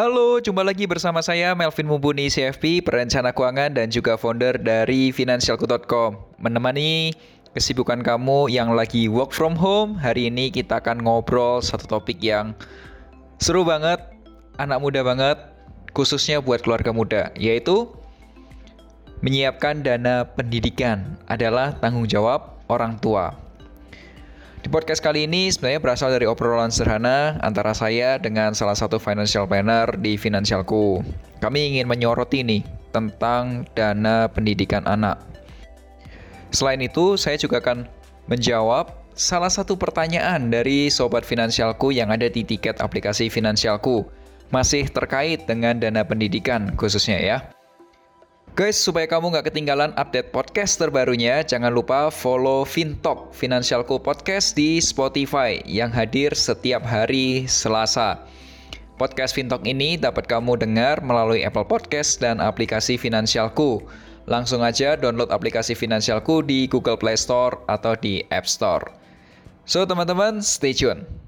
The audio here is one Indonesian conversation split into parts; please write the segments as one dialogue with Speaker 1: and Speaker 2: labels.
Speaker 1: Halo, jumpa lagi bersama saya Melvin Mumpuni CFP, perencana keuangan dan juga founder dari financialku.com. Menemani kesibukan kamu yang lagi work from home, hari ini kita akan ngobrol satu topik yang seru banget, anak muda banget, khususnya buat keluarga muda, yaitu menyiapkan dana pendidikan adalah tanggung jawab orang tua. Di podcast kali ini sebenarnya berasal dari obrolan sederhana antara saya dengan salah satu financial planner di Finansialku. Kami ingin menyoroti nih tentang dana pendidikan anak. Selain itu, saya juga akan menjawab salah satu pertanyaan dari sobat Finansialku yang ada di tiket aplikasi Finansialku. Masih terkait dengan dana pendidikan khususnya ya. Guys, supaya kamu nggak ketinggalan update podcast terbarunya, jangan lupa follow Fintalk Finansialku Podcast di Spotify yang hadir setiap hari Selasa. Podcast Fintalk ini dapat kamu dengar melalui Apple Podcast dan aplikasi Finansialku. Langsung aja download aplikasi Finansialku di Google Play Store atau di App Store. So, teman-teman, stay tune.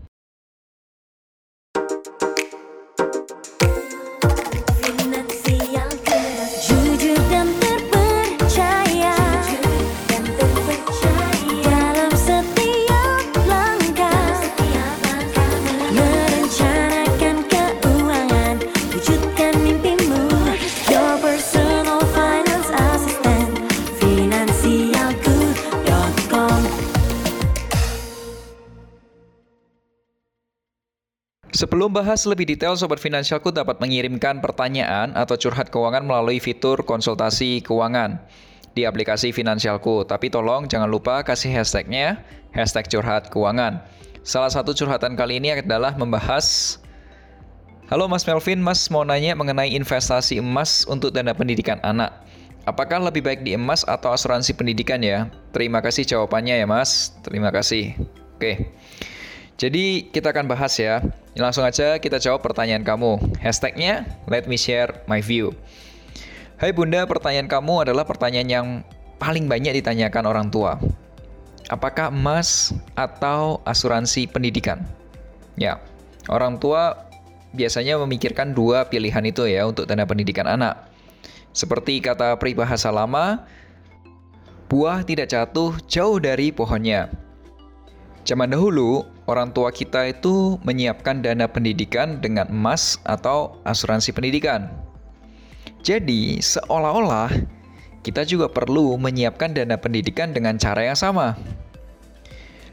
Speaker 1: Sebelum bahas lebih detail, Sobat Finansialku dapat mengirimkan pertanyaan atau curhat keuangan melalui fitur konsultasi keuangan di aplikasi Finansialku. Tapi tolong jangan lupa kasih hashtagnya, hashtag curhat keuangan. Salah satu curhatan kali ini adalah membahas Halo Mas Melvin, Mas mau nanya mengenai investasi emas untuk dana pendidikan anak. Apakah lebih baik di emas atau asuransi pendidikan ya? Terima kasih jawabannya ya Mas. Terima kasih. Oke. Jadi kita akan bahas ya. Langsung aja kita jawab pertanyaan kamu. Hashtagnya let me share my view. Hai bunda, pertanyaan kamu adalah pertanyaan yang paling banyak ditanyakan orang tua. Apakah emas atau asuransi pendidikan? Ya, orang tua biasanya memikirkan dua pilihan itu ya untuk dana pendidikan anak. Seperti kata peribahasa lama, buah tidak jatuh jauh dari pohonnya. Zaman dahulu, orang tua kita itu menyiapkan dana pendidikan dengan emas atau asuransi pendidikan. Jadi, seolah-olah kita juga perlu menyiapkan dana pendidikan dengan cara yang sama.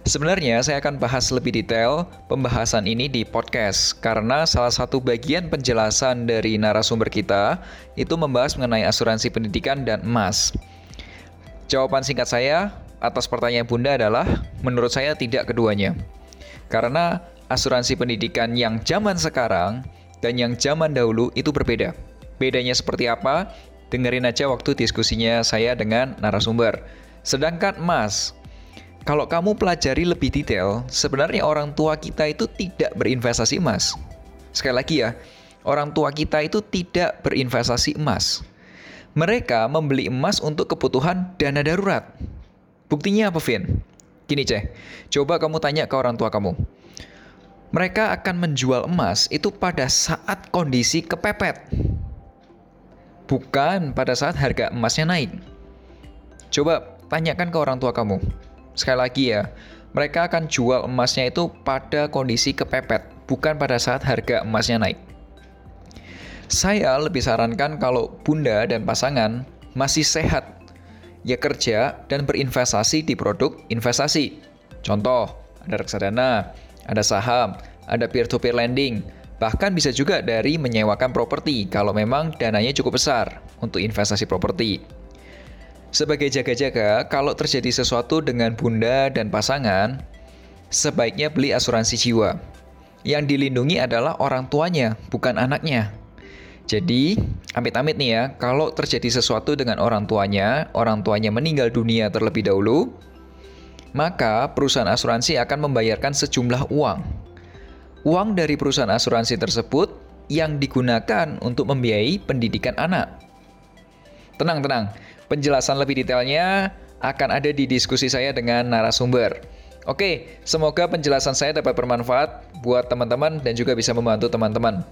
Speaker 1: Sebenarnya saya akan bahas lebih detail pembahasan ini di podcast karena salah satu bagian penjelasan dari narasumber kita itu membahas mengenai asuransi pendidikan dan emas. Jawaban singkat saya, atas pertanyaan Bunda adalah menurut saya tidak keduanya. Karena asuransi pendidikan yang zaman sekarang dan yang zaman dahulu itu berbeda. Bedanya seperti apa? Dengerin aja waktu diskusinya saya dengan narasumber. Sedangkan emas, kalau kamu pelajari lebih detail, sebenarnya orang tua kita itu tidak berinvestasi emas. Sekali lagi ya, orang tua kita itu tidak berinvestasi emas. Mereka membeli emas untuk kebutuhan dana darurat. Buktinya apa, Vin? Gini, Ceh. Coba kamu tanya ke orang tua kamu. Mereka akan menjual emas itu pada saat kondisi kepepet. Bukan pada saat harga emasnya naik. Coba tanyakan ke orang tua kamu. Sekali lagi ya, mereka akan jual emasnya itu pada kondisi kepepet, bukan pada saat harga emasnya naik. Saya lebih sarankan kalau bunda dan pasangan masih sehat ya kerja dan berinvestasi di produk investasi. Contoh, ada reksadana, ada saham, ada peer-to-peer lending, bahkan bisa juga dari menyewakan properti kalau memang dananya cukup besar untuk investasi properti. Sebagai jaga-jaga, kalau terjadi sesuatu dengan bunda dan pasangan, sebaiknya beli asuransi jiwa. Yang dilindungi adalah orang tuanya, bukan anaknya. Jadi, amit-amit nih ya, kalau terjadi sesuatu dengan orang tuanya, orang tuanya meninggal dunia terlebih dahulu, maka perusahaan asuransi akan membayarkan sejumlah uang. Uang dari perusahaan asuransi tersebut yang digunakan untuk membiayai pendidikan anak. Tenang, tenang. Penjelasan lebih detailnya akan ada di diskusi saya dengan narasumber. Oke, semoga penjelasan saya dapat bermanfaat buat teman-teman dan juga bisa membantu teman-teman.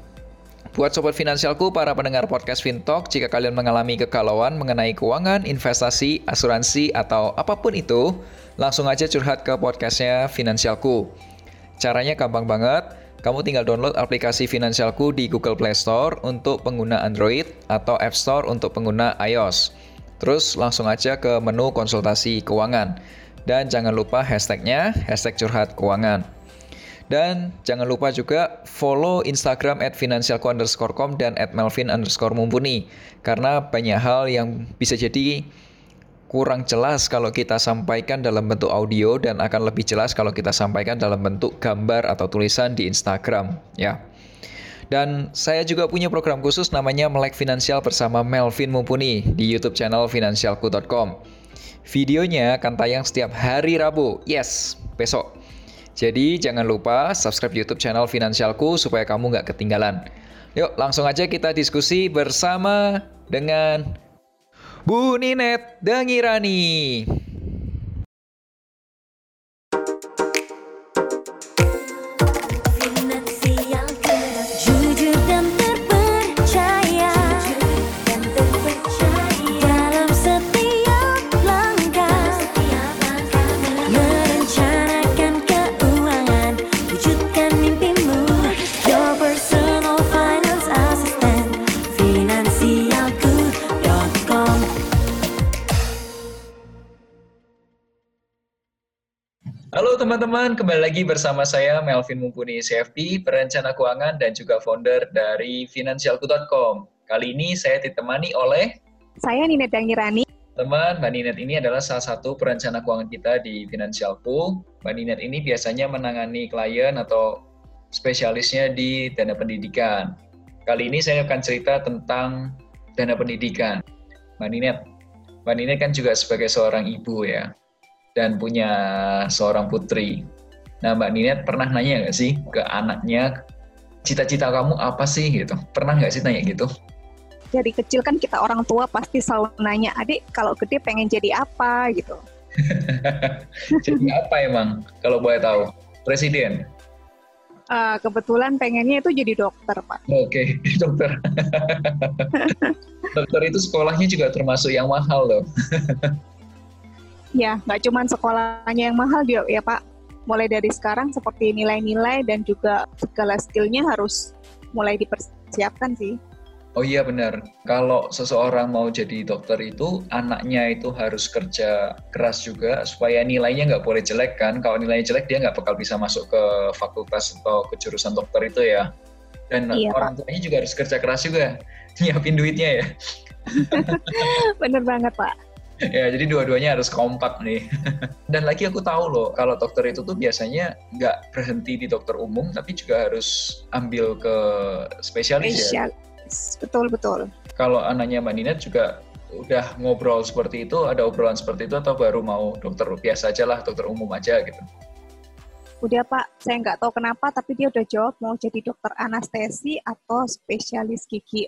Speaker 1: Buat sobat finansialku, para pendengar podcast Fintalk, jika kalian mengalami kegalauan mengenai keuangan, investasi, asuransi, atau apa pun itu, langsung aja curhat ke podcastnya Finansialku. Caranya gampang banget, kamu tinggal download aplikasi Finansialku di Google Play Store untuk pengguna Android atau App Store untuk pengguna iOS. Terus langsung aja ke menu konsultasi keuangan. Dan jangan lupa hashtagnya, hashtag curhat keuangan. Dan jangan lupa juga follow Instagram at financialku underscore com dan at melvin underscore mumpuni. Karena banyak hal yang bisa jadi kurang jelas kalau kita sampaikan dalam bentuk audio dan akan lebih jelas kalau kita sampaikan dalam bentuk gambar atau tulisan di Instagram ya. Dan saya juga punya program khusus namanya Melek Finansial bersama Melvin Mumpuni di YouTube channel finansialku.com. Videonya akan tayang setiap hari Rabu. Yes, besok. Jadi jangan lupa subscribe YouTube channel Finansialku supaya kamu nggak ketinggalan. Yuk langsung aja kita diskusi bersama dengan Bu Ninet Dangirani. teman-teman, kembali lagi bersama saya Melvin Mumpuni CFP, perencana keuangan dan juga founder dari Finansialku.com. Kali ini saya ditemani oleh
Speaker 2: saya Ninet Dangirani.
Speaker 1: Teman, Mbak Ninet ini adalah salah satu perencana keuangan kita di Finansialku. Mbak Ninet ini biasanya menangani klien atau spesialisnya di dana pendidikan. Kali ini saya akan cerita tentang dana pendidikan. Mbak Ninet, Mbak Ninet kan juga sebagai seorang ibu ya dan punya seorang putri. Nah, Mbak Ninet pernah nanya nggak sih ke anaknya, cita-cita kamu apa sih gitu? Pernah nggak sih tanya gitu?
Speaker 2: Dari kecil kan kita orang tua pasti selalu nanya, adik kalau gede pengen jadi apa gitu.
Speaker 1: jadi apa emang kalau boleh tahu? Presiden?
Speaker 2: Uh, kebetulan pengennya itu jadi dokter, Pak.
Speaker 1: Oke, okay, dokter. dokter itu sekolahnya juga termasuk yang mahal loh.
Speaker 2: Ya, nggak cuma sekolahnya yang mahal juga ya Pak. Mulai dari sekarang seperti nilai-nilai dan juga segala skillnya harus mulai dipersiapkan sih.
Speaker 1: Oh iya benar. Kalau seseorang mau jadi dokter itu anaknya itu harus kerja keras juga supaya nilainya nggak boleh jelek kan. Kalau nilainya jelek dia nggak bakal bisa masuk ke fakultas atau ke jurusan dokter itu ya. Dan iya, orang tuanya juga harus kerja keras juga nyiapin duitnya ya.
Speaker 2: bener banget Pak
Speaker 1: ya jadi dua-duanya harus kompak nih. Dan lagi aku tahu loh kalau dokter itu tuh biasanya nggak berhenti di dokter umum tapi juga harus ambil ke spesialis ya.
Speaker 2: Betul betul.
Speaker 1: Kalau anaknya mbak Ninet juga udah ngobrol seperti itu ada obrolan seperti itu atau baru mau dokter biasa aja lah dokter umum aja gitu?
Speaker 2: Udah pak. Saya nggak tahu kenapa tapi dia udah jawab mau jadi dokter anestesi atau spesialis gigi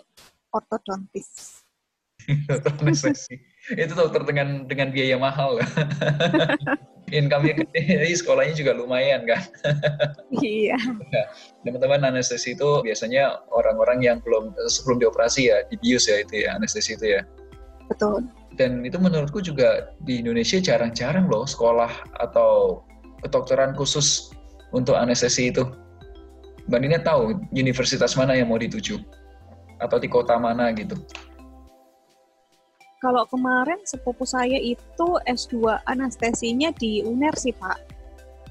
Speaker 2: ortodontis.
Speaker 1: Anestesi itu dokter dengan dengan biaya mahal. Income-nya gede jadi sekolahnya juga lumayan kan?
Speaker 2: Iya.
Speaker 1: Nah, teman-teman anestesi itu biasanya orang-orang yang belum sebelum dioperasi ya dibius ya itu ya anestesi itu ya.
Speaker 2: Betul.
Speaker 1: Dan itu menurutku juga di Indonesia jarang-jarang loh sekolah atau kedokteran khusus untuk anestesi itu. Mbak Nina tahu universitas mana yang mau dituju? Atau di kota mana gitu
Speaker 2: kalau kemarin sepupu saya itu S2 anestesinya di UNER sih, Pak.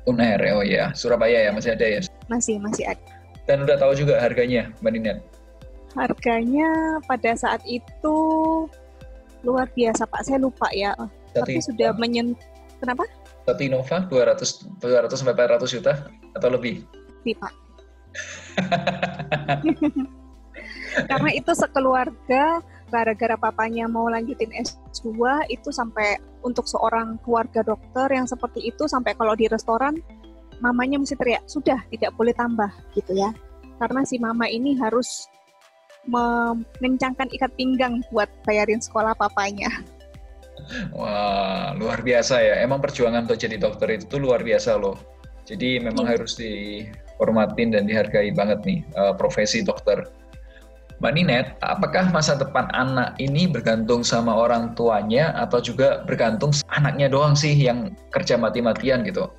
Speaker 1: UNER, oh ya. Surabaya ya, masih ada ya?
Speaker 2: Masih, masih ada.
Speaker 1: Dan udah tahu juga harganya, Mbak Ninet?
Speaker 2: Harganya pada saat itu luar biasa, Pak. Saya lupa ya. Satu Tapi sudah menyentuh, kenapa?
Speaker 1: Satu Innova 200, 200 sampai 400 juta atau lebih?
Speaker 2: Lebih, Pak. Karena itu sekeluarga gara-gara papanya mau lanjutin S2 itu sampai untuk seorang keluarga dokter yang seperti itu sampai kalau di restoran mamanya mesti teriak sudah tidak boleh tambah gitu ya karena si mama ini harus mengencangkan ikat pinggang buat bayarin sekolah papanya.
Speaker 1: Wah, luar biasa ya. Emang perjuangan untuk jadi dokter itu tuh luar biasa loh. Jadi memang hmm. harus dihormatin dan dihargai banget nih uh, profesi dokter. Mbak Ninet, apakah masa depan anak ini bergantung sama orang tuanya atau juga bergantung anaknya doang sih yang kerja mati-matian gitu?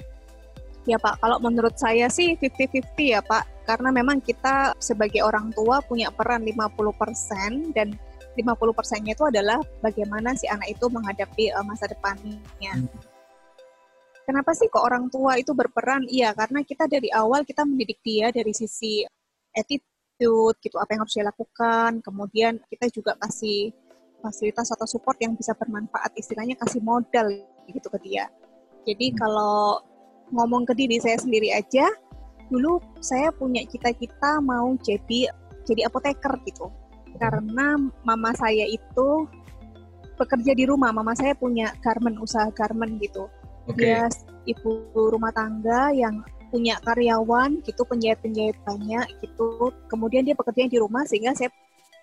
Speaker 2: Ya Pak, kalau menurut saya sih 50-50 ya Pak. Karena memang kita sebagai orang tua punya peran 50% dan 50 persennya itu adalah bagaimana si anak itu menghadapi uh, masa depannya. Hmm. Kenapa sih kok orang tua itu berperan? Iya, karena kita dari awal kita mendidik dia dari sisi attitude, attitude gitu apa yang harus dia lakukan kemudian kita juga kasih fasilitas atau support yang bisa bermanfaat istilahnya kasih modal gitu ke dia jadi hmm. kalau ngomong ke diri saya sendiri aja dulu saya punya cita-cita mau jadi jadi apoteker gitu karena mama saya itu bekerja di rumah mama saya punya garment usaha garment gitu okay. dia ibu rumah tangga yang punya karyawan gitu penjahit-penjahit banyak gitu kemudian dia bekerja di rumah sehingga saya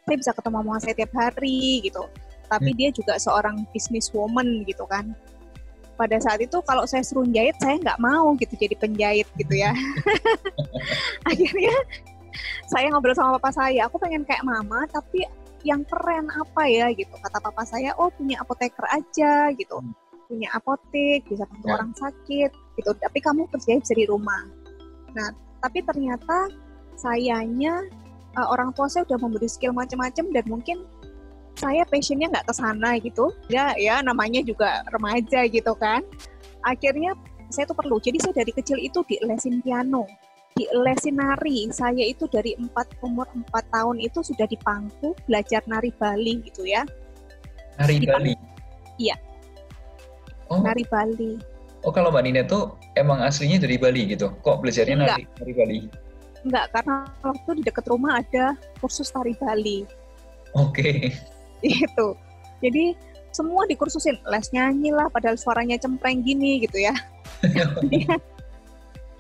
Speaker 2: saya bisa ketemu mama saya tiap hari gitu. Tapi hmm. dia juga seorang business woman gitu kan. Pada saat itu kalau saya suruh jahit saya nggak mau gitu jadi penjahit gitu ya. Akhirnya saya ngobrol sama papa saya aku pengen kayak mama tapi yang keren apa ya? gitu. Kata papa saya oh punya apoteker aja gitu. Hmm. Punya apotek bisa bantu ya. orang sakit gitu. Tapi kamu kerjanya bisa di rumah. Nah tapi ternyata sayanya uh, orang tua saya udah memberi skill macam-macam dan mungkin saya passionnya nggak ke sana gitu. Ya ya namanya juga remaja gitu kan. Akhirnya saya tuh perlu. Jadi saya dari kecil itu di lesin piano di lesin nari. Saya itu dari empat umur empat tahun itu sudah di pangku belajar nari Bali gitu ya.
Speaker 1: Nari di Bali?
Speaker 2: iya oh. nari Bali
Speaker 1: Oh kalau Mbak Nina tuh emang aslinya dari Bali gitu? Kok belajarnya nari, dari Bali?
Speaker 2: Enggak, karena waktu di dekat rumah ada kursus tari Bali.
Speaker 1: Oke.
Speaker 2: Okay. Itu. Jadi semua dikursusin, les nyanyi lah, padahal suaranya cempreng gini gitu ya.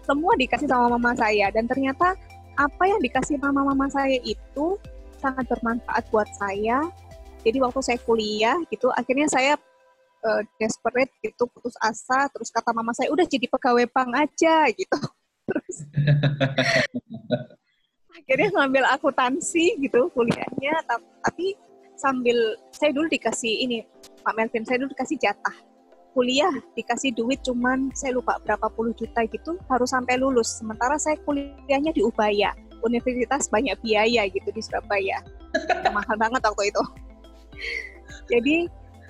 Speaker 2: semua dikasih sama mama saya dan ternyata apa yang dikasih mama mama saya itu sangat bermanfaat buat saya. Jadi waktu saya kuliah gitu, akhirnya saya uh, desperate gitu putus asa terus kata mama saya udah jadi pegawai bank aja gitu. Terus akhirnya ngambil akuntansi gitu kuliahnya tapi sambil saya dulu dikasih ini Pak Melvin saya dulu dikasih jatah. Kuliah dikasih duit cuman saya lupa berapa puluh juta gitu harus sampai lulus. Sementara saya kuliahnya di Ubaya universitas banyak biaya gitu di Surabaya. Mahal banget waktu itu. Jadi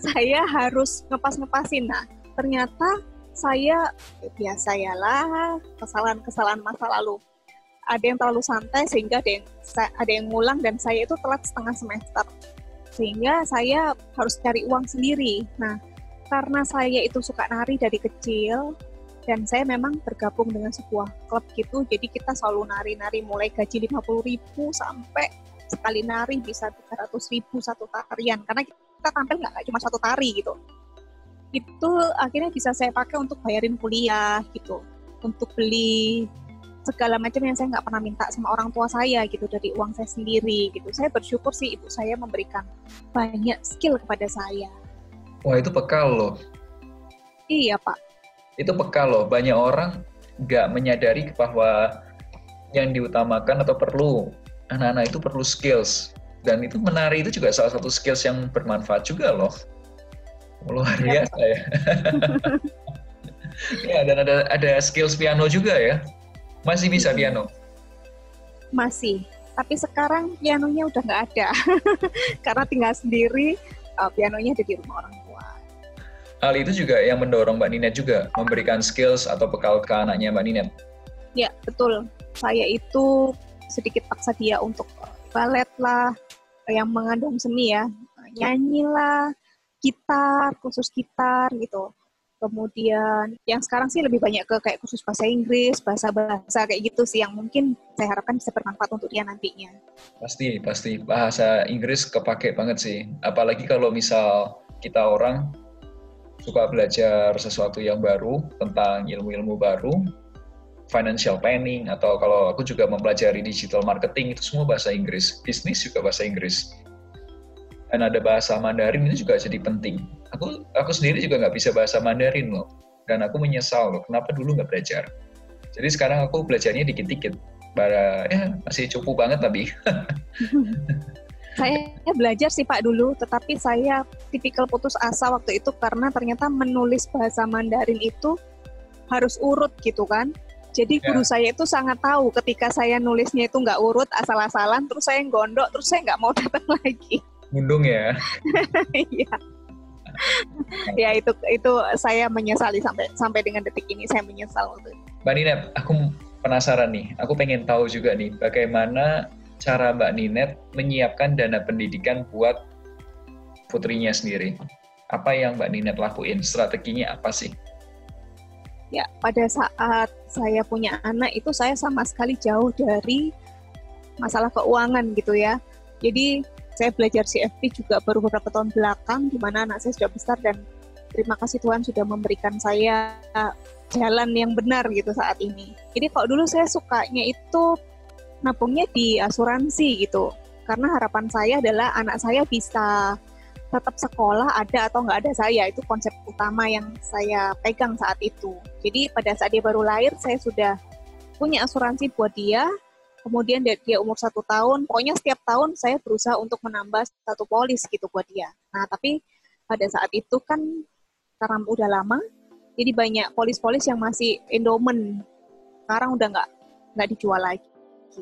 Speaker 2: saya harus ngepas-ngepasin. Nah, ternyata saya ya biasa ya lah kesalahan-kesalahan masa lalu. Ada yang terlalu santai sehingga ada yang ada yang ngulang dan saya itu telat setengah semester. Sehingga saya harus cari uang sendiri. Nah, karena saya itu suka nari dari kecil dan saya memang bergabung dengan sebuah klub gitu jadi kita selalu nari-nari mulai gaji 50 ribu sampai sekali nari bisa 300 ribu satu tarian karena kita tampil nggak? Cuma satu tari gitu. Itu akhirnya bisa saya pakai untuk bayarin kuliah gitu. Untuk beli segala macam yang saya nggak pernah minta sama orang tua saya gitu dari uang saya sendiri gitu. Saya bersyukur sih ibu saya memberikan banyak skill kepada saya.
Speaker 1: Wah itu bekal loh.
Speaker 2: Iya pak.
Speaker 1: Itu bekal loh. Banyak orang nggak menyadari bahwa yang diutamakan atau perlu anak-anak itu perlu skills dan itu menari itu juga salah satu skills yang bermanfaat juga loh. Luar iya. biasa ya. Ya dan ada ada skills piano juga ya. Masih bisa piano?
Speaker 2: Masih. Tapi sekarang pianonya udah nggak ada. Karena tinggal sendiri uh, pianonya ada di rumah orang tua.
Speaker 1: Hal itu juga yang mendorong Mbak Ninet juga memberikan skills atau bekal ke anaknya Mbak Ninet
Speaker 2: ya betul. Saya itu sedikit paksa dia untuk balet lah yang mengandung seni ya nyanyi lah gitar khusus gitar gitu Kemudian yang sekarang sih lebih banyak ke kayak khusus bahasa Inggris, bahasa-bahasa kayak gitu sih yang mungkin saya harapkan bisa bermanfaat untuk dia nantinya.
Speaker 1: Pasti, pasti. Bahasa Inggris kepake banget sih. Apalagi kalau misal kita orang suka belajar sesuatu yang baru tentang ilmu-ilmu baru, financial planning, atau kalau aku juga mempelajari digital marketing, itu semua bahasa Inggris. Bisnis juga bahasa Inggris dan ada bahasa Mandarin itu juga jadi penting. Aku aku sendiri juga nggak bisa bahasa Mandarin loh, dan aku menyesal loh kenapa dulu nggak belajar. Jadi sekarang aku belajarnya dikit-dikit, bara ya masih cukup banget tapi.
Speaker 2: saya belajar sih Pak dulu, tetapi saya tipikal putus asa waktu itu karena ternyata menulis bahasa Mandarin itu harus urut gitu kan. Jadi guru ya. saya itu sangat tahu ketika saya nulisnya itu nggak urut asal-asalan, terus saya gondok, terus saya nggak mau datang lagi.
Speaker 1: Mundung ya.
Speaker 2: Iya. ya itu itu saya menyesali sampai sampai dengan detik ini saya menyesal
Speaker 1: Mbak Ninet, aku penasaran nih. Aku pengen tahu juga nih bagaimana cara Mbak Ninet menyiapkan dana pendidikan buat putrinya sendiri. Apa yang Mbak Ninet lakuin? Strateginya apa sih?
Speaker 2: Ya, pada saat saya punya anak itu saya sama sekali jauh dari masalah keuangan gitu ya. Jadi saya belajar CFP juga baru beberapa tahun belakang, di mana anak saya sudah besar dan terima kasih Tuhan sudah memberikan saya jalan yang benar gitu saat ini. Jadi kalau dulu saya sukanya itu nabungnya di asuransi gitu, karena harapan saya adalah anak saya bisa tetap sekolah ada atau nggak ada saya itu konsep utama yang saya pegang saat itu. Jadi pada saat dia baru lahir saya sudah punya asuransi buat dia kemudian dia umur satu tahun, pokoknya setiap tahun saya berusaha untuk menambah satu polis gitu buat dia. Nah, tapi pada saat itu kan karena udah lama, jadi banyak polis-polis yang masih endowment. Sekarang udah nggak nggak dijual lagi.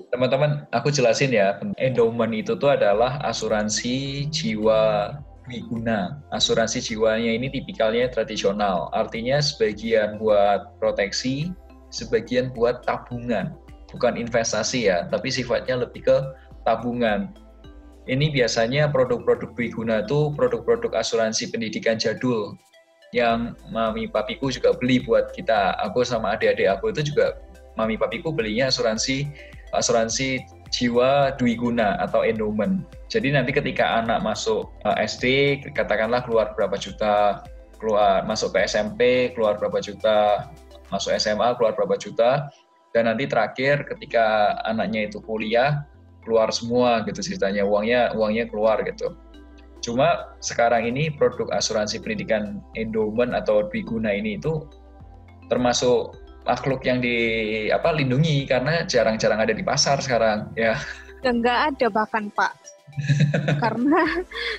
Speaker 1: Teman-teman, aku jelasin ya, endowment itu tuh adalah asuransi jiwa Wiguna. Asuransi jiwanya ini tipikalnya tradisional, artinya sebagian buat proteksi, sebagian buat tabungan bukan investasi ya, tapi sifatnya lebih ke tabungan. Ini biasanya produk-produk Biguna itu produk-produk asuransi pendidikan jadul yang mami papiku juga beli buat kita. Aku sama adik-adik aku itu juga mami papiku belinya asuransi asuransi jiwa Dwi Guna atau endowment. Jadi nanti ketika anak masuk eh, SD, katakanlah keluar berapa juta, keluar masuk ke SMP, keluar berapa juta, masuk SMA, keluar berapa juta, dan nanti terakhir ketika anaknya itu kuliah keluar semua gitu ceritanya uangnya uangnya keluar gitu cuma sekarang ini produk asuransi pendidikan endowment atau dwiguna ini itu termasuk makhluk yang di apa lindungi karena jarang-jarang ada di pasar sekarang ya
Speaker 2: enggak ada bahkan pak karena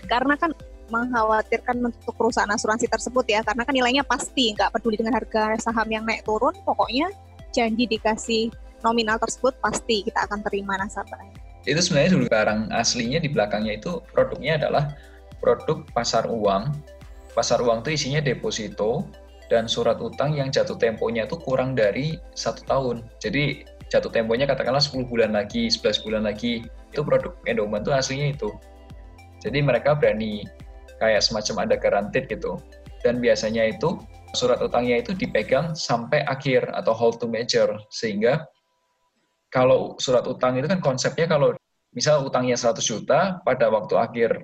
Speaker 2: karena kan mengkhawatirkan untuk perusahaan asuransi tersebut ya karena kan nilainya pasti nggak peduli dengan harga saham yang naik turun pokoknya janji dikasih nominal tersebut pasti kita akan terima nasabahnya.
Speaker 1: Itu sebenarnya dulu barang aslinya di belakangnya itu produknya adalah produk pasar uang. Pasar uang itu isinya deposito dan surat utang yang jatuh temponya itu kurang dari satu tahun. Jadi jatuh temponya katakanlah 10 bulan lagi, 11 bulan lagi. Itu produk endowment itu aslinya itu. Jadi mereka berani kayak semacam ada guaranteed gitu. Dan biasanya itu surat utangnya itu dipegang sampai akhir atau hold to mature sehingga kalau surat utang itu kan konsepnya kalau misal utangnya 100 juta pada waktu akhir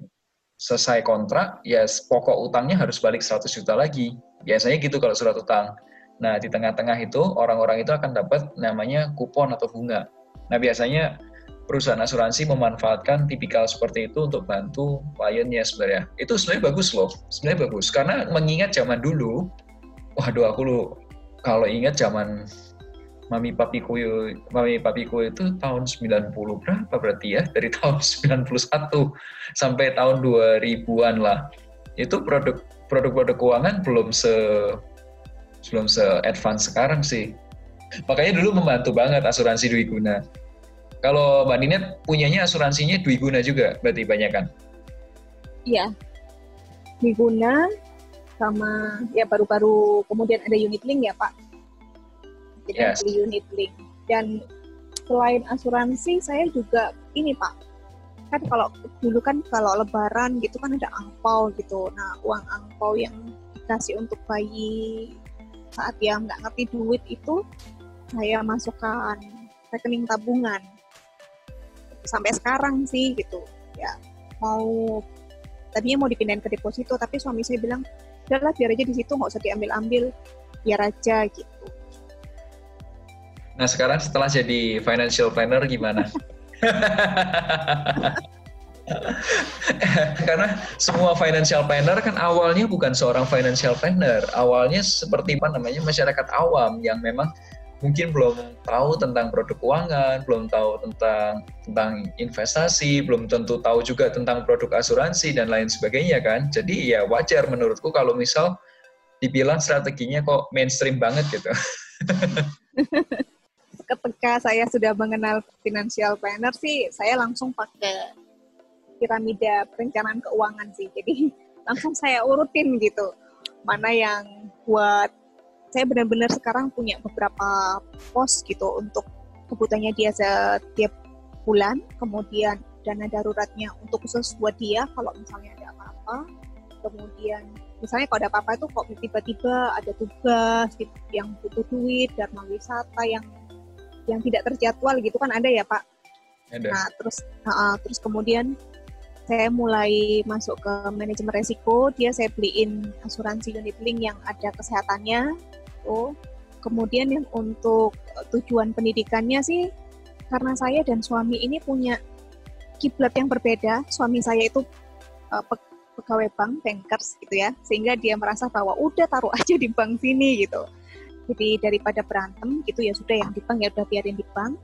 Speaker 1: selesai kontrak ya pokok utangnya harus balik 100 juta lagi. Biasanya gitu kalau surat utang. Nah di tengah-tengah itu orang-orang itu akan dapat namanya kupon atau bunga. Nah biasanya perusahaan asuransi memanfaatkan tipikal seperti itu untuk bantu kliennya sebenarnya. Itu sebenarnya bagus loh sebenarnya bagus. Karena mengingat zaman dulu waduh aku lu kalau ingat zaman mami papiku mami papiku itu tahun 90 berapa berarti ya? Dari tahun 91 sampai tahun 2000-an lah. Itu produk produk-produk keuangan belum se belum se advance sekarang sih. Makanya dulu membantu banget asuransi Dwi Guna. Kalau Mbak Ninet punyanya asuransinya Dwi Guna juga berarti banyak kan?
Speaker 2: Iya. Dwi Guna sama ya baru-baru kemudian ada unit link ya Pak. Jadi yes. beli unit link. Dan selain asuransi saya juga ini Pak. Kan kalau dulu kan kalau lebaran gitu kan ada angpau gitu. Nah, uang angpau yang dikasih untuk bayi saat dia nggak ngerti duit itu saya masukkan rekening tabungan sampai sekarang sih gitu ya mau tadinya mau dipindahin ke deposito tapi suami saya bilang udahlah biar aja di situ nggak usah diambil ambil biar aja gitu
Speaker 1: nah sekarang setelah jadi financial planner gimana Karena semua financial planner kan awalnya bukan seorang financial planner, awalnya seperti apa namanya masyarakat awam yang memang mungkin belum tahu tentang produk keuangan, belum tahu tentang tentang investasi, belum tentu tahu juga tentang produk asuransi dan lain sebagainya kan. Jadi ya wajar menurutku kalau misal dibilang strateginya kok mainstream banget gitu.
Speaker 2: Ketika saya sudah mengenal financial planner sih, saya langsung pakai piramida perencanaan keuangan sih. Jadi langsung saya urutin gitu. Mana yang buat saya benar-benar sekarang punya beberapa pos gitu untuk kebutuhannya dia setiap bulan, kemudian dana daruratnya untuk khusus buat dia kalau misalnya ada apa-apa, kemudian misalnya kalau ada apa-apa itu kok tiba-tiba ada tugas gitu, yang butuh duit, dharma wisata yang yang tidak terjadwal gitu kan ada ya Pak. Ada. Nah terus uh, terus kemudian saya mulai masuk ke manajemen resiko, dia saya beliin asuransi unit link yang ada kesehatannya, gitu. Kemudian yang untuk eh, tujuan pendidikannya sih karena saya dan suami ini punya kiblat yang berbeda. Suami saya itu uh, pegawai bank, bankers gitu ya, sehingga dia merasa bahwa udah taruh aja di bank sini gitu. Jadi daripada berantem gitu ya sudah yang di bank ya udah biarin di bank.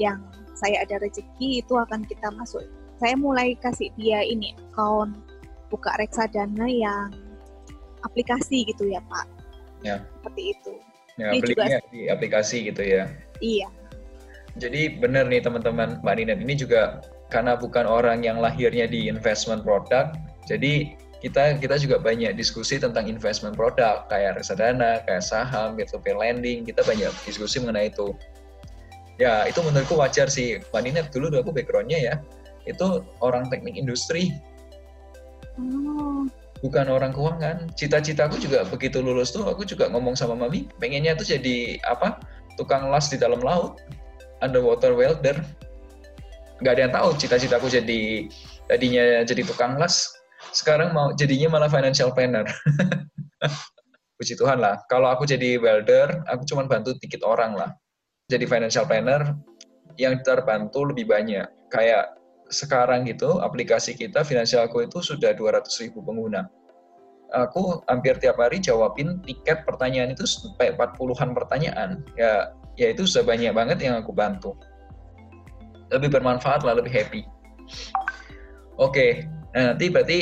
Speaker 2: Yang saya ada rezeki itu akan kita masuk. Saya mulai kasih dia ini account buka reksadana yang aplikasi gitu ya Pak ya. seperti itu.
Speaker 1: Ya, belinya juga... di aplikasi gitu ya.
Speaker 2: Iya.
Speaker 1: Jadi benar nih teman-teman, Mbak Ninet ini juga karena bukan orang yang lahirnya di investment product, jadi kita kita juga banyak diskusi tentang investment product kayak reksadana, kayak saham, gitu, pay lending, kita banyak diskusi mengenai itu. Ya itu menurutku wajar sih, Ninet dulu aku backgroundnya ya, itu orang teknik industri. Oh bukan orang keuangan. Cita-citaku juga begitu lulus tuh aku juga ngomong sama mami, pengennya tuh jadi apa? Tukang las di dalam laut, underwater welder. Gak ada yang tahu cita-citaku jadi tadinya jadi tukang las, sekarang mau jadinya malah financial planner. Puji Tuhan lah. Kalau aku jadi welder, aku cuma bantu dikit orang lah. Jadi financial planner yang terbantu lebih banyak. Kayak sekarang gitu aplikasi kita finansialku itu sudah 200 ribu pengguna. Aku hampir tiap hari jawabin tiket pertanyaan itu sampai 40-an pertanyaan. Ya, ya itu sudah banyak banget yang aku bantu. Lebih bermanfaat lah, lebih happy. Oke, nah, nanti berarti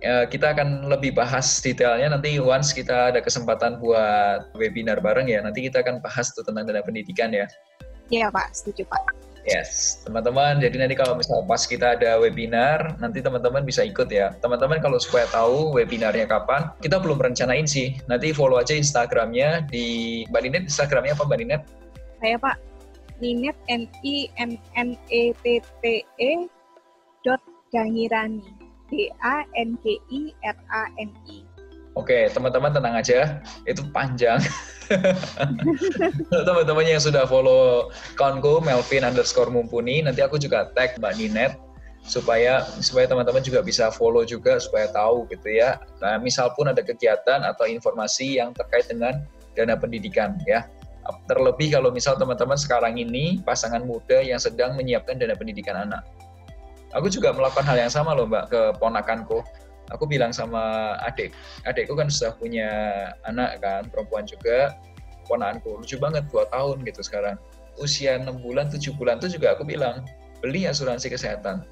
Speaker 1: ya, kita akan lebih bahas detailnya nanti once kita ada kesempatan buat webinar bareng ya. Nanti kita akan bahas tuh tentang dana pendidikan ya.
Speaker 2: Iya Pak, setuju Pak.
Speaker 1: Yes, teman-teman. Jadi nanti kalau misalnya pas kita ada webinar, nanti teman-teman bisa ikut ya. Teman-teman kalau supaya tahu webinarnya kapan, kita belum rencanain sih. Nanti follow aja Instagramnya di Mbak Ninet. Instagramnya apa Mbak Ninet?
Speaker 2: Saya Pak Ninet N I N N E T T E dot Gangirani D A N G I R A N I.
Speaker 1: Oke, teman-teman tenang aja, itu panjang. Teman-teman yang sudah follow konku Melvin underscore mumpuni, nanti aku juga tag Mbak Ninet supaya supaya teman-teman juga bisa follow juga supaya tahu gitu ya. Nah, misal pun ada kegiatan atau informasi yang terkait dengan dana pendidikan ya. Terlebih kalau misal teman-teman sekarang ini pasangan muda yang sedang menyiapkan dana pendidikan anak. Aku juga melakukan hal yang sama loh Mbak ke ponakanku aku bilang sama adik, adikku kan sudah punya anak kan, perempuan juga, ponakanku, lucu banget, dua tahun gitu sekarang. Usia 6 bulan, 7 bulan tuh juga aku bilang, beli asuransi kesehatan.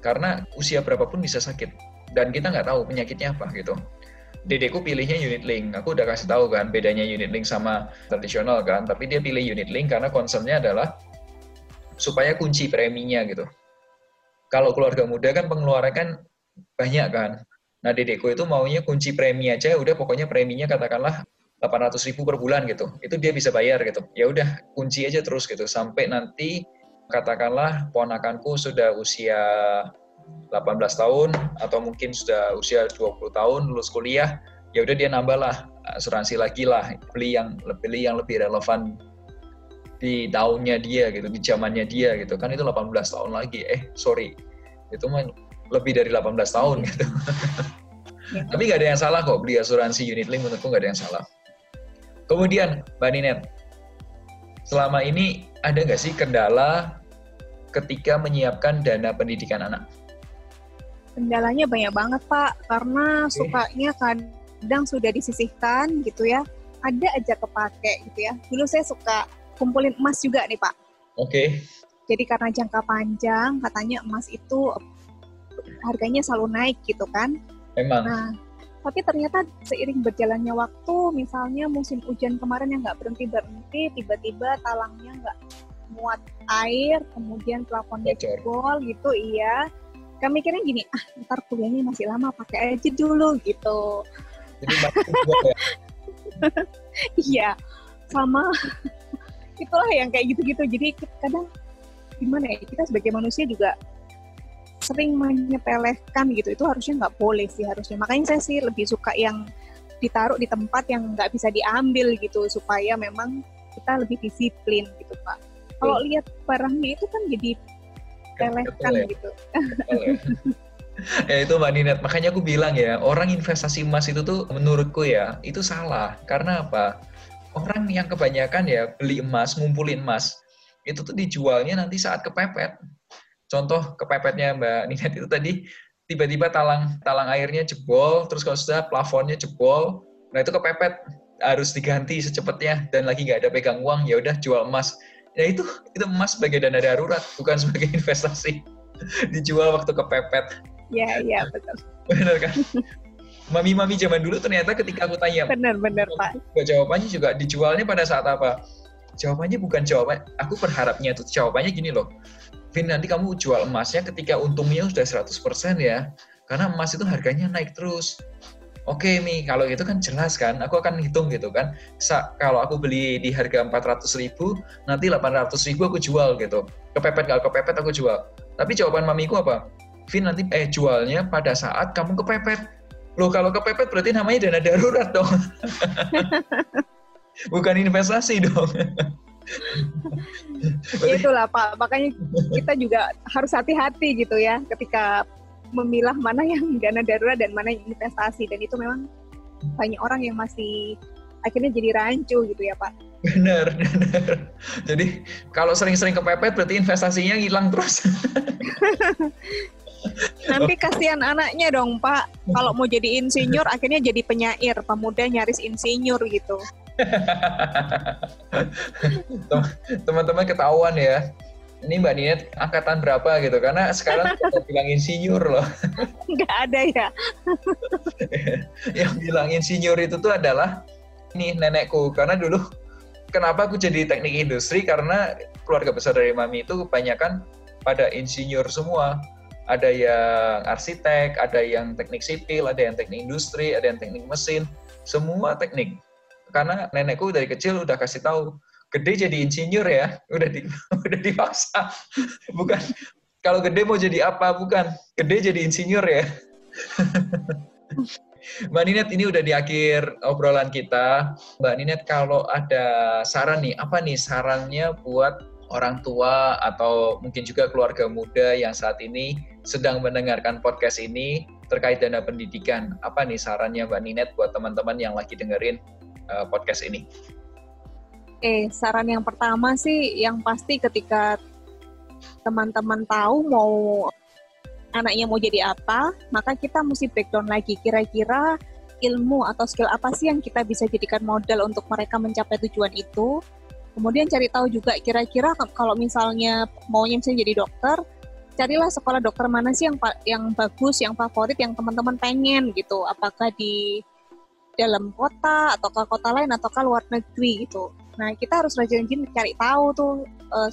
Speaker 1: Karena usia berapapun bisa sakit, dan kita nggak tahu penyakitnya apa gitu. Dedekku pilihnya unit link. Aku udah kasih tahu kan bedanya unit link sama tradisional kan, tapi dia pilih unit link karena concernnya adalah supaya kunci preminya gitu. Kalau keluarga muda kan pengeluaran kan banyak kan. Nah, dedekku itu maunya kunci premi aja, udah pokoknya preminya katakanlah 800 ribu per bulan gitu. Itu dia bisa bayar gitu. Ya udah kunci aja terus gitu sampai nanti katakanlah ponakanku sudah usia 18 tahun atau mungkin sudah usia 20 tahun lulus kuliah, ya udah dia nambah lah asuransi lagi lah beli yang beli yang lebih relevan di tahunnya dia gitu di zamannya dia gitu. Kan itu 18 tahun lagi. Eh sorry. Itu mah lebih dari 18 tahun gitu. Tapi nggak ada yang salah kok beli asuransi unit link menurutku nggak ada yang salah. Kemudian Mbak Ninet selama ini ada nggak sih kendala ketika menyiapkan dana pendidikan anak?
Speaker 2: Kendalanya banyak banget Pak. Karena okay. sukanya kadang sudah disisihkan gitu ya. Ada aja kepake gitu ya. Dulu saya suka kumpulin emas juga nih Pak.
Speaker 1: Oke. Okay.
Speaker 2: jadi karena jangka panjang katanya emas itu harganya selalu naik gitu kan.
Speaker 1: Memang.
Speaker 2: Nah tapi ternyata seiring berjalannya waktu misalnya musim hujan kemarin yang nggak berhenti berhenti tiba-tiba talangnya nggak muat air kemudian plafonnya jebol gitu iya. Kami mikirnya gini ah ntar kuliahnya masih lama pakai aja dulu gitu. Jadi ya? iya sama itulah yang kayak gitu-gitu jadi kadang gimana ya kita sebagai manusia juga sering menyepelekan gitu itu harusnya nggak boleh sih harusnya makanya saya sih lebih suka yang ditaruh di tempat yang nggak bisa diambil gitu supaya memang kita lebih disiplin gitu pak kalau lihat barangnya itu kan jadi pelehkan ya. gitu. ya.
Speaker 1: ya itu Mbak Ninet, makanya aku bilang ya, orang investasi emas itu tuh menurutku ya, itu salah. Karena apa? Orang yang kebanyakan ya beli emas, ngumpulin emas, itu tuh dijualnya nanti saat kepepet. Contoh kepepetnya Mbak Ninet itu tadi, tiba-tiba talang talang airnya jebol, terus kalau sudah plafonnya jebol, nah itu kepepet harus diganti secepatnya dan lagi nggak ada pegang uang ya udah jual emas. Ya itu itu emas sebagai dana darurat bukan sebagai investasi. Dijual waktu kepepet.
Speaker 2: Ya iya betul.
Speaker 1: Benar kan mami-mami zaman dulu ternyata ketika aku tanya
Speaker 2: benar-benar pak
Speaker 1: jawabannya juga dijualnya pada saat apa jawabannya bukan jawaban aku berharapnya itu jawabannya gini loh Vin nanti kamu jual emasnya ketika untungnya sudah 100% ya karena emas itu harganya naik terus oke okay, Mi, kalau itu kan jelas kan, aku akan hitung gitu kan. Sa kalau aku beli di harga 400 ribu, nanti 800 ribu aku jual gitu. Kepepet kalau kepepet aku jual. Tapi jawaban mamiku apa? Vin nanti eh jualnya pada saat kamu kepepet. Loh kalau kepepet berarti namanya dana darurat dong. Bukan investasi dong.
Speaker 2: Itulah Pak, makanya kita juga harus hati-hati gitu ya ketika memilah mana yang dana darurat dan mana yang investasi dan itu memang banyak orang yang masih akhirnya jadi rancu gitu ya Pak.
Speaker 1: Benar, benar. Jadi kalau sering-sering kepepet berarti investasinya hilang terus.
Speaker 2: Nanti kasihan anaknya dong Pak. Kalau mau jadi insinyur akhirnya jadi penyair, pemuda nyaris insinyur gitu.
Speaker 1: Teman-teman ketahuan ya ini Mbak Ninet angkatan berapa gitu karena sekarang kita bilang insinyur loh.
Speaker 2: Nggak ada ya.
Speaker 1: yang bilang insinyur itu tuh adalah ini nenekku karena dulu kenapa aku jadi teknik industri karena keluarga besar dari mami itu kebanyakan pada insinyur semua. Ada yang arsitek, ada yang teknik sipil, ada yang teknik industri, ada yang teknik mesin, semua teknik. Karena nenekku dari kecil udah kasih tahu gede jadi insinyur ya. Udah di, udah dipaksa. Bukan. Kalau gede mau jadi apa? Bukan. Gede jadi insinyur ya. Mbak Ninet ini udah di akhir obrolan kita. Mbak Ninet kalau ada saran nih, apa nih sarannya buat orang tua atau mungkin juga keluarga muda yang saat ini sedang mendengarkan podcast ini terkait dana pendidikan. Apa nih sarannya Mbak Ninet buat teman-teman yang lagi dengerin uh, podcast ini?
Speaker 2: Oke, saran yang pertama sih yang pasti ketika teman-teman tahu mau anaknya mau jadi apa, maka kita mesti breakdown lagi kira-kira ilmu atau skill apa sih yang kita bisa jadikan modal untuk mereka mencapai tujuan itu. Kemudian cari tahu juga kira-kira kalau misalnya maunya misalnya jadi dokter, carilah sekolah dokter mana sih yang yang bagus, yang favorit, yang teman-teman pengen gitu. Apakah di dalam kota atau ke kota lain atau ke luar negeri gitu. Nah, kita harus rajin-rajin cari tahu tuh uh,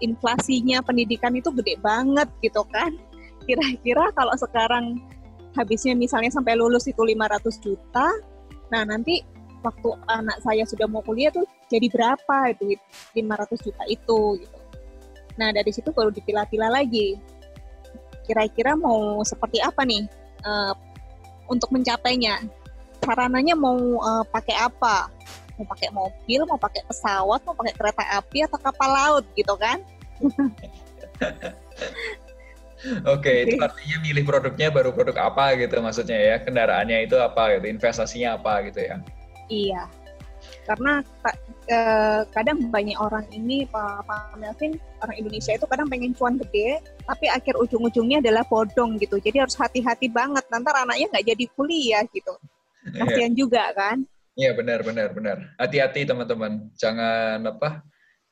Speaker 2: inflasinya pendidikan itu gede banget gitu kan. Kira-kira kalau sekarang habisnya misalnya sampai lulus itu 500 juta, nah nanti waktu anak saya sudah mau kuliah tuh jadi berapa duit 500 juta itu gitu. Nah, dari situ baru dipilah-pilah lagi. Kira-kira mau seperti apa nih uh, untuk mencapainya? sarananya mau uh, pakai apa? Mau pakai mobil, mau pakai pesawat, mau pakai kereta api atau kapal laut gitu kan?
Speaker 1: Oke, okay, itu artinya milih produknya baru produk apa gitu maksudnya ya, kendaraannya itu apa gitu, investasinya apa gitu ya?
Speaker 2: Iya, karena eh, kadang banyak orang ini Pak, Pak Melvin, orang Indonesia itu kadang pengen cuan gede, tapi akhir ujung-ujungnya adalah bodong gitu. Jadi harus hati-hati banget, nanti anaknya nggak jadi kuliah gitu. Iya. Kasihan yeah. juga kan?
Speaker 1: Iya benar benar benar. Hati-hati teman-teman, jangan apa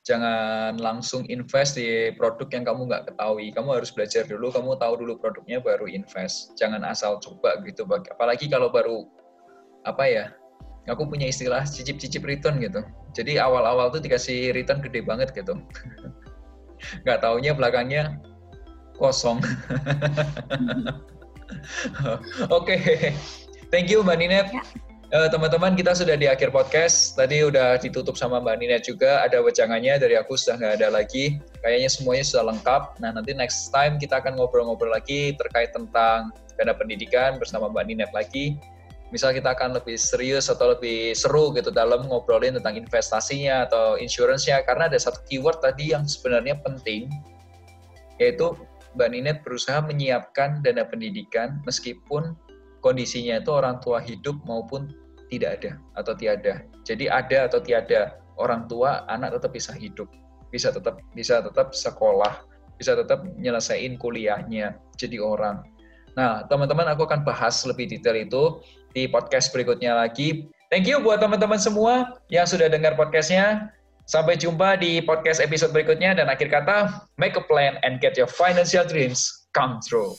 Speaker 1: jangan langsung invest di produk yang kamu nggak ketahui. Kamu harus belajar dulu, kamu tahu dulu produknya baru invest. Jangan asal coba gitu. Apalagi kalau baru apa ya? Aku punya istilah cicip-cicip return gitu. Jadi awal-awal tuh dikasih return gede banget gitu. nggak taunya belakangnya kosong. Oke, okay. thank you Mbak Ninet. Ya. Eh, teman-teman, kita sudah di akhir podcast. Tadi udah ditutup sama Mbak Nina juga. Ada wejangannya dari aku sudah nggak ada lagi. Kayaknya semuanya sudah lengkap. Nah, nanti next time kita akan ngobrol-ngobrol lagi terkait tentang dana pendidikan bersama Mbak Ninet lagi. Misal kita akan lebih serius atau lebih seru gitu dalam ngobrolin tentang investasinya atau insurance-nya. Karena ada satu keyword tadi yang sebenarnya penting, yaitu Mbak Ninet berusaha menyiapkan dana pendidikan meskipun kondisinya itu orang tua hidup maupun tidak ada atau tiada. Jadi ada atau tiada orang tua, anak tetap bisa hidup, bisa tetap bisa tetap sekolah, bisa tetap nyelesain kuliahnya, jadi orang. Nah, teman-teman aku akan bahas lebih detail itu di podcast berikutnya lagi. Thank you buat teman-teman semua yang sudah dengar podcastnya. Sampai jumpa di podcast episode berikutnya dan akhir kata, make a plan and get your financial dreams come true.